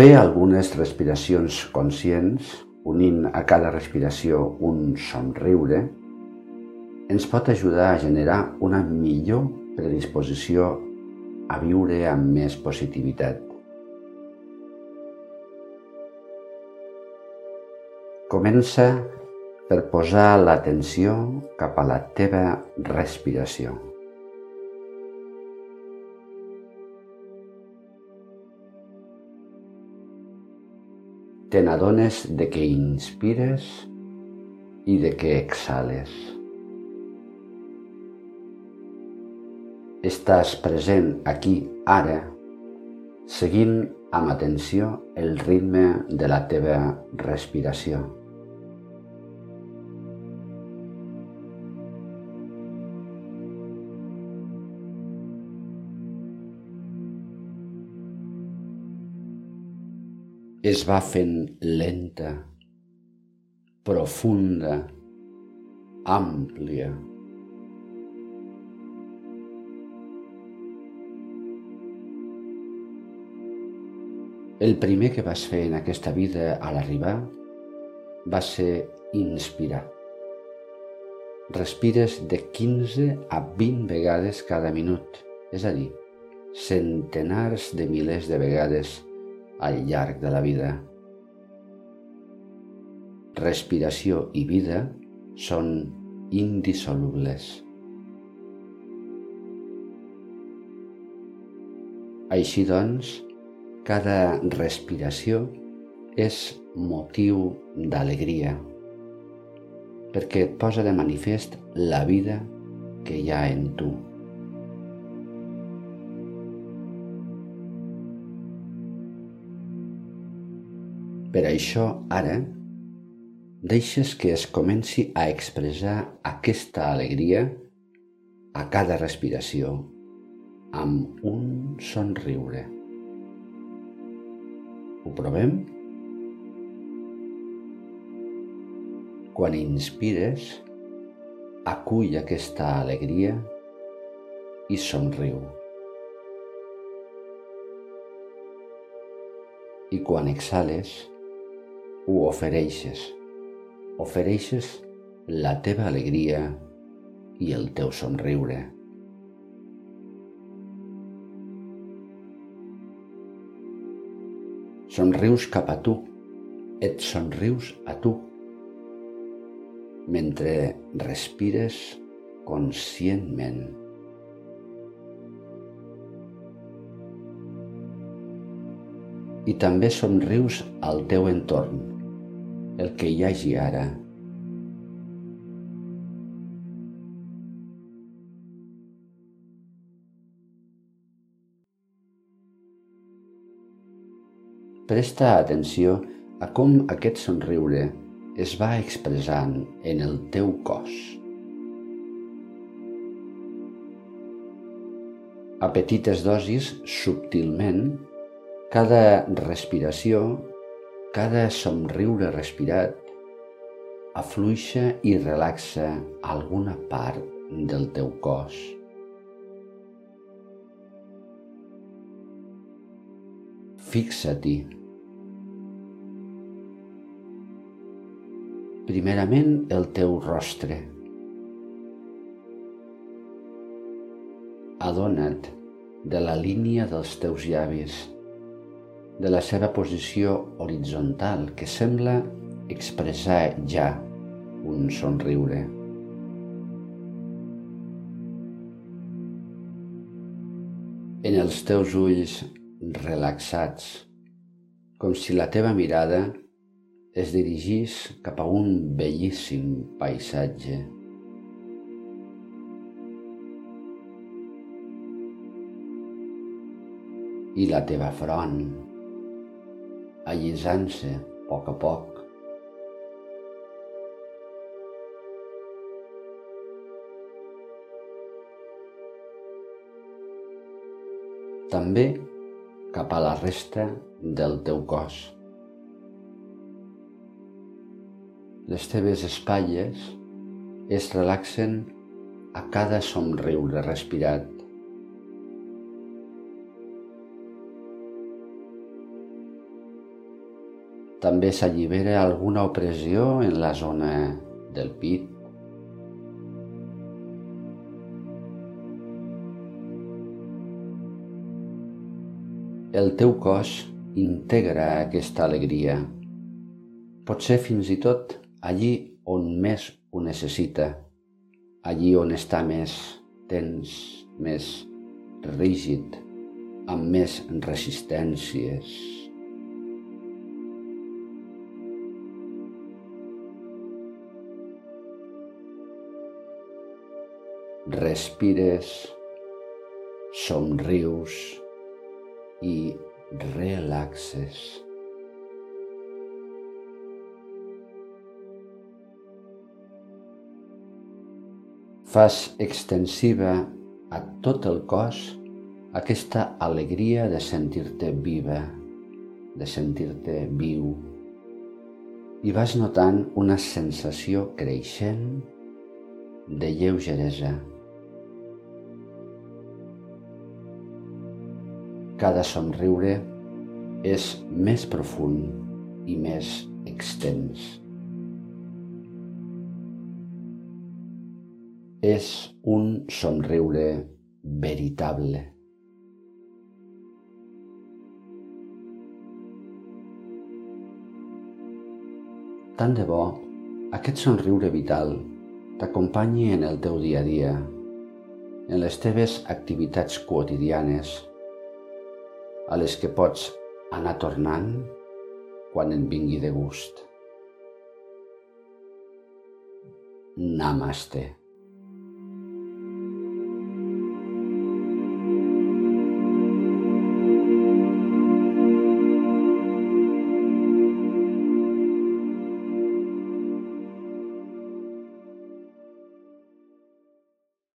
Fer algunes respiracions conscients, unint a cada respiració un somriure, ens pot ajudar a generar una millor predisposició a viure amb més positivitat. Comença per posar l'atenció cap a la teva respiració. Te n'adones de que inspires i de que exhales. Estàs present aquí, ara, seguint amb atenció el ritme de la teva respiració. Es va fent lenta, profunda, àmplia. El primer que vas fer en aquesta vida a l'arribar va ser inspirar. Respires de 15 a 20 vegades cada minut, és a dir, centenars de milers de vegades al llarg de la vida. Respiració i vida són indissolubles. Així doncs, cada respiració és motiu d'alegria, perquè et posa de manifest la vida que hi ha en tu. Per això, ara, deixes que es comenci a expressar aquesta alegria a cada respiració amb un somriure. Ho provem? Quan inspires, acull aquesta alegria i somriu. I quan exhales, ho ofereixes. Ofereixes la teva alegria i el teu somriure. Somrius cap a tu, et somrius a tu, mentre respires conscientment. I també somrius al teu entorn, el que hi hagi ara. Presta atenció a com aquest somriure es va expressant en el teu cos. A petites dosis, subtilment, cada respiració cada somriure respirat afluixa i relaxa alguna part del teu cos. Fixa-t'hi. Primerament el teu rostre. Adona't de la línia dels teus llavis de la seva posició horitzontal que sembla expressar ja un somriure. En els teus ulls relaxats, com si la teva mirada es dirigís cap a un bellíssim paisatge. I la teva front, allisant-se a poc a poc. També cap a la resta del teu cos. Les teves espatlles es relaxen a cada somriure respirat. També s'allibera alguna opressió en la zona del pit. El teu cos integra aquesta alegria. Potser fins i tot allí on més ho necessita, allí on està més tens, més rígid, amb més resistències. Respires, somrius i relaxes. Fas extensiva a tot el cos aquesta alegria de sentir-te viva, de sentir-te viu, i vas notant una sensació creixent de lleugeresa. Cada somriure és més profund i més extens. És un somriure veritable. Tant de bo aquest somriure vital t'acompanyi en el teu dia a dia, en les teves activitats quotidianes, a les que pots anar tornant quan en vingui de gust. Namaste.